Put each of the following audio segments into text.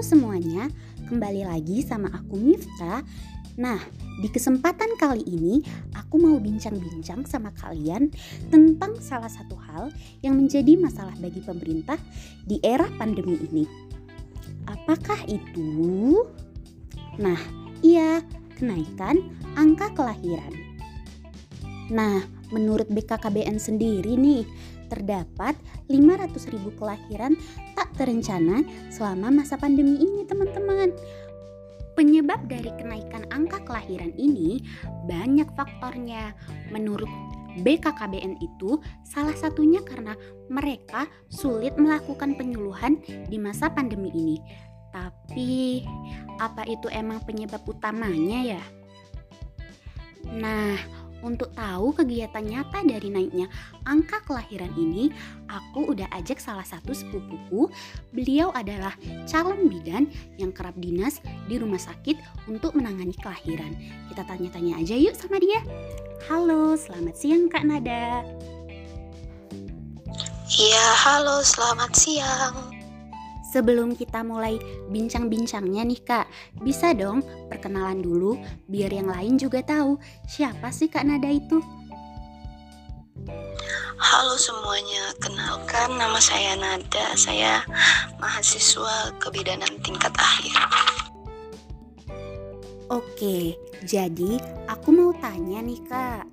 Semuanya, kembali lagi sama aku Mifta. Nah, di kesempatan kali ini aku mau bincang-bincang sama kalian tentang salah satu hal yang menjadi masalah bagi pemerintah di era pandemi ini. Apakah itu? Nah, iya, kenaikan angka kelahiran. Nah, menurut BKKBN sendiri nih, terdapat 500 ribu kelahiran tak terencana selama masa pandemi ini teman-teman. Penyebab dari kenaikan angka kelahiran ini banyak faktornya. Menurut BKKBN itu salah satunya karena mereka sulit melakukan penyuluhan di masa pandemi ini. Tapi apa itu emang penyebab utamanya ya? Nah, untuk tahu kegiatan nyata dari naiknya angka kelahiran ini, aku udah ajak salah satu sepupuku. Beliau adalah calon bidan yang kerap dinas di rumah sakit untuk menangani kelahiran. Kita tanya-tanya aja yuk sama dia. Halo, selamat siang Kak Nada. Iya, halo, selamat siang. Sebelum kita mulai bincang-bincangnya nih kak, bisa dong perkenalan dulu biar yang lain juga tahu siapa sih kak Nada itu. Halo semuanya, kenalkan nama saya Nada, saya mahasiswa kebidanan tingkat akhir. Oke, jadi aku mau tanya nih kak.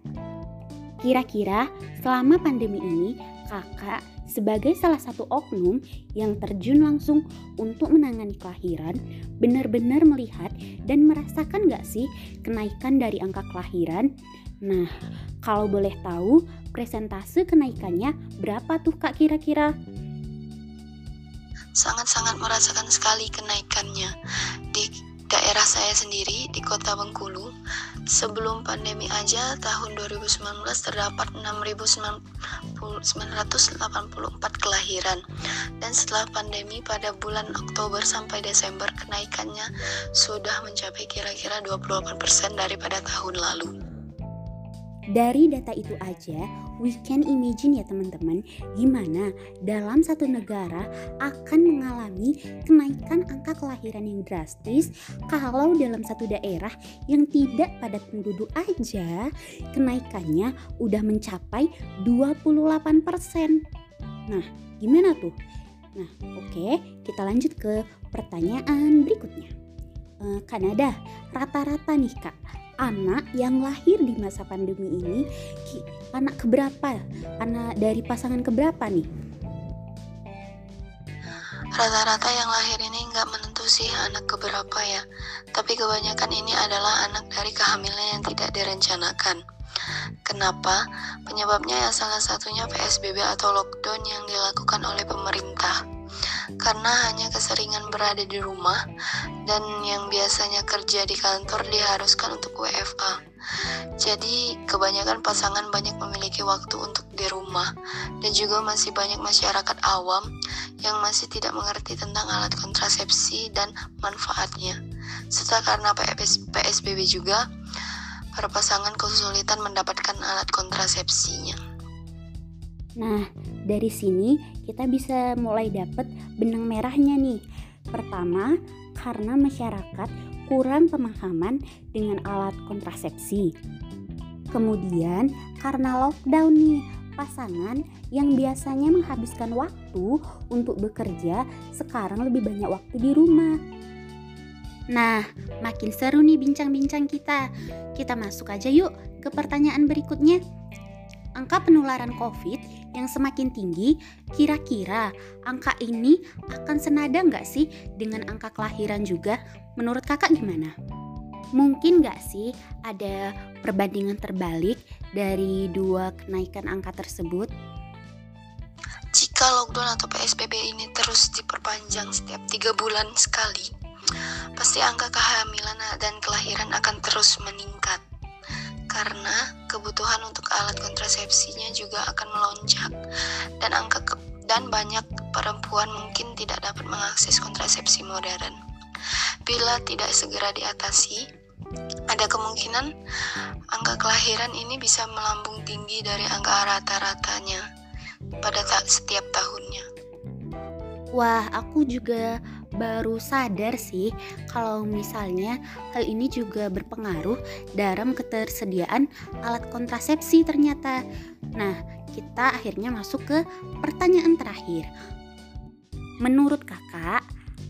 Kira-kira selama pandemi ini kakak sebagai salah satu oknum yang terjun langsung untuk menangani kelahiran, benar-benar melihat dan merasakan gak sih kenaikan dari angka kelahiran? Nah, kalau boleh tahu, presentase kenaikannya berapa tuh kak kira-kira? Sangat-sangat merasakan sekali kenaikannya. Di daerah saya sendiri, di kota Bengkulu, sebelum pandemi aja tahun 2019 terdapat 6.984 kelahiran dan setelah pandemi pada bulan Oktober sampai Desember kenaikannya sudah mencapai kira-kira 28% daripada tahun lalu. Dari data itu aja, we can imagine ya teman-teman, gimana dalam satu negara akan mengalami kenaikan angka kelahiran yang drastis kalau dalam satu daerah yang tidak padat penduduk aja kenaikannya udah mencapai 28%. Nah, gimana tuh? Nah, oke, okay, kita lanjut ke pertanyaan berikutnya. Uh, Kanada, rata-rata nih Kak, anak yang lahir di masa pandemi ini anak keberapa? Anak dari pasangan keberapa nih? Rata-rata yang lahir ini nggak menentu sih anak keberapa ya, tapi kebanyakan ini adalah anak dari kehamilan yang tidak direncanakan. Kenapa? Penyebabnya ya salah satunya PSBB atau lockdown yang dilakukan oleh pemerintah karena hanya keseringan berada di rumah dan yang biasanya kerja di kantor diharuskan untuk WFA. Jadi, kebanyakan pasangan banyak memiliki waktu untuk di rumah dan juga masih banyak masyarakat awam yang masih tidak mengerti tentang alat kontrasepsi dan manfaatnya. Serta karena PSBB juga, para pasangan kesulitan mendapatkan alat kontrasepsinya. Nah, dari sini kita bisa mulai dapat benang merahnya nih. Pertama, karena masyarakat kurang pemahaman dengan alat kontrasepsi. Kemudian, karena lockdown nih, pasangan yang biasanya menghabiskan waktu untuk bekerja sekarang lebih banyak waktu di rumah. Nah, makin seru nih bincang-bincang kita. Kita masuk aja yuk ke pertanyaan berikutnya angka penularan COVID yang semakin tinggi, kira-kira angka ini akan senada nggak sih dengan angka kelahiran juga? Menurut kakak gimana? Mungkin nggak sih ada perbandingan terbalik dari dua kenaikan angka tersebut? Jika lockdown atau PSBB ini terus diperpanjang setiap tiga bulan sekali, pasti angka kehamilan dan kelahiran akan terus meningkat karena kebutuhan untuk alat kontrasepsinya juga akan melonjak dan angka ke dan banyak perempuan mungkin tidak dapat mengakses kontrasepsi modern. Bila tidak segera diatasi, ada kemungkinan angka kelahiran ini bisa melambung tinggi dari angka rata-ratanya pada setiap tahunnya. Wah, aku juga baru sadar sih kalau misalnya hal ini juga berpengaruh dalam ketersediaan alat kontrasepsi ternyata. Nah, kita akhirnya masuk ke pertanyaan terakhir. Menurut kakak,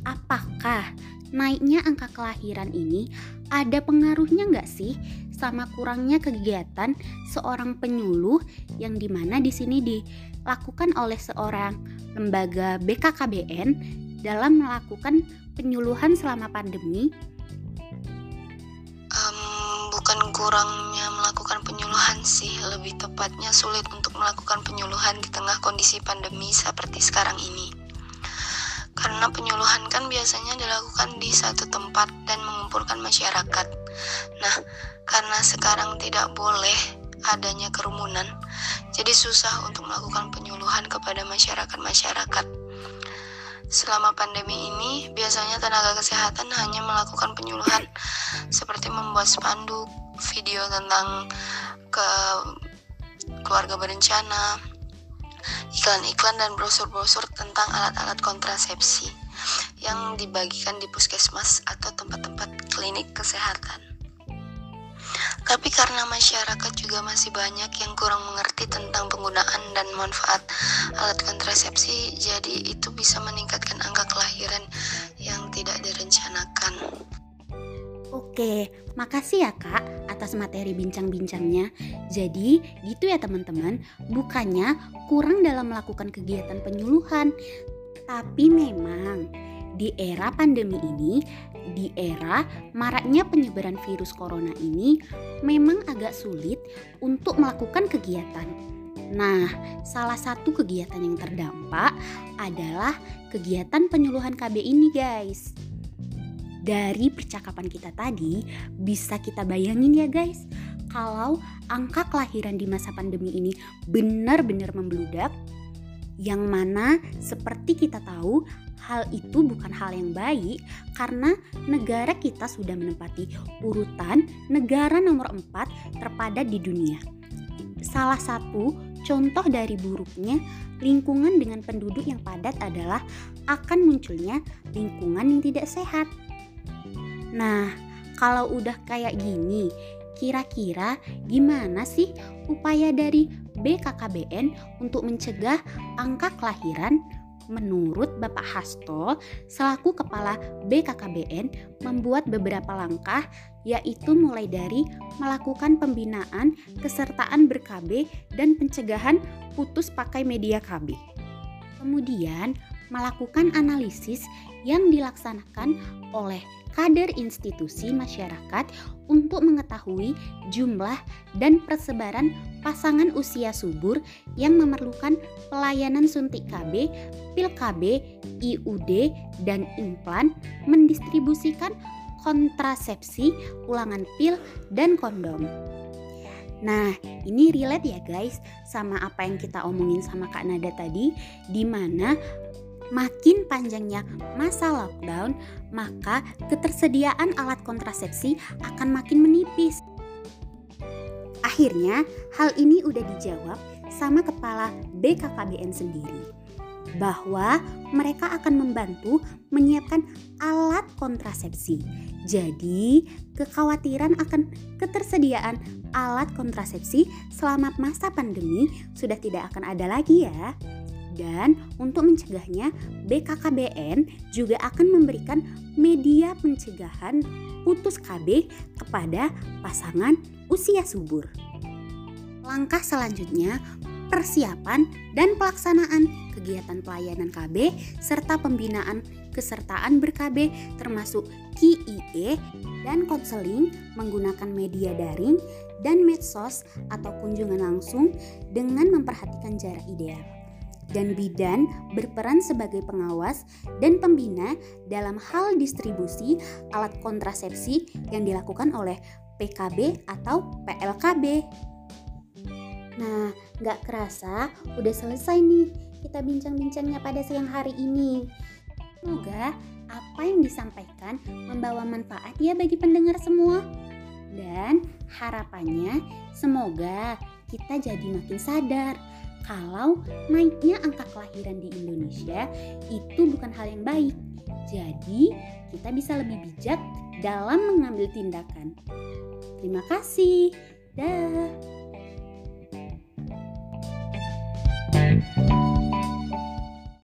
apakah naiknya angka kelahiran ini ada pengaruhnya nggak sih sama kurangnya kegiatan seorang penyuluh yang di mana di sini dilakukan oleh seorang lembaga BKKBN dalam melakukan penyuluhan selama pandemi? Um, bukan kurangnya melakukan penyuluhan sih, lebih tepatnya sulit untuk melakukan penyuluhan di tengah kondisi pandemi seperti sekarang ini karena penyuluhan kan biasanya dilakukan di satu tempat dan mengumpulkan masyarakat. Nah, karena sekarang tidak boleh adanya kerumunan, jadi susah untuk melakukan penyuluhan kepada masyarakat-masyarakat. Selama pandemi ini, biasanya tenaga kesehatan hanya melakukan penyuluhan seperti membuat spanduk, video tentang ke keluarga berencana, iklan-iklan dan brosur-brosur tentang alat-alat kontrasepsi yang dibagikan di puskesmas atau tempat-tempat klinik kesehatan. Tapi karena masyarakat juga masih banyak yang kurang mengerti tentang penggunaan dan manfaat alat kontrasepsi, jadi itu bisa meningkatkan angka kelahiran yang tidak direncanakan. Oke, makasih ya Kak atas materi bincang-bincangnya. Jadi, gitu ya teman-teman, bukannya kurang dalam melakukan kegiatan penyuluhan, tapi memang di era pandemi ini, di era maraknya penyebaran virus corona ini, memang agak sulit untuk melakukan kegiatan. Nah, salah satu kegiatan yang terdampak adalah kegiatan penyuluhan KB ini, guys dari percakapan kita tadi bisa kita bayangin ya guys kalau angka kelahiran di masa pandemi ini benar-benar membludak yang mana seperti kita tahu hal itu bukan hal yang baik karena negara kita sudah menempati urutan negara nomor 4 terpadat di dunia. Salah satu contoh dari buruknya lingkungan dengan penduduk yang padat adalah akan munculnya lingkungan yang tidak sehat. Nah, kalau udah kayak gini, kira-kira gimana sih upaya dari BKKBN untuk mencegah angka kelahiran? Menurut Bapak Hasto, selaku kepala BKKBN membuat beberapa langkah yaitu mulai dari melakukan pembinaan kesertaan ber-KB dan pencegahan putus pakai media KB. Kemudian melakukan analisis yang dilaksanakan oleh kader institusi masyarakat untuk mengetahui jumlah dan persebaran pasangan usia subur yang memerlukan pelayanan suntik KB, pil KB, IUD, dan implan mendistribusikan kontrasepsi, ulangan pil, dan kondom. Nah, ini relate ya guys sama apa yang kita omongin sama Kak Nada tadi, di mana makin panjangnya masa lockdown, maka ketersediaan alat kontrasepsi akan makin menipis. Akhirnya, hal ini udah dijawab sama kepala BKKBN sendiri bahwa mereka akan membantu menyiapkan alat kontrasepsi. Jadi, kekhawatiran akan ketersediaan alat kontrasepsi selama masa pandemi sudah tidak akan ada lagi ya. Dan untuk mencegahnya, BKKBN juga akan memberikan media pencegahan putus KB kepada pasangan usia subur. Langkah selanjutnya, persiapan dan pelaksanaan kegiatan pelayanan KB serta pembinaan kesertaan ber-KB termasuk KIE dan konseling menggunakan media daring dan medsos atau kunjungan langsung dengan memperhatikan jarak ideal dan bidan berperan sebagai pengawas dan pembina dalam hal distribusi alat kontrasepsi yang dilakukan oleh PKB atau PLKB. Nah, nggak kerasa udah selesai nih kita bincang-bincangnya pada siang hari ini. Semoga apa yang disampaikan membawa manfaat ya bagi pendengar semua. Dan harapannya semoga kita jadi makin sadar kalau naiknya angka kelahiran di Indonesia itu bukan hal yang baik. Jadi, kita bisa lebih bijak dalam mengambil tindakan. Terima kasih. Dah.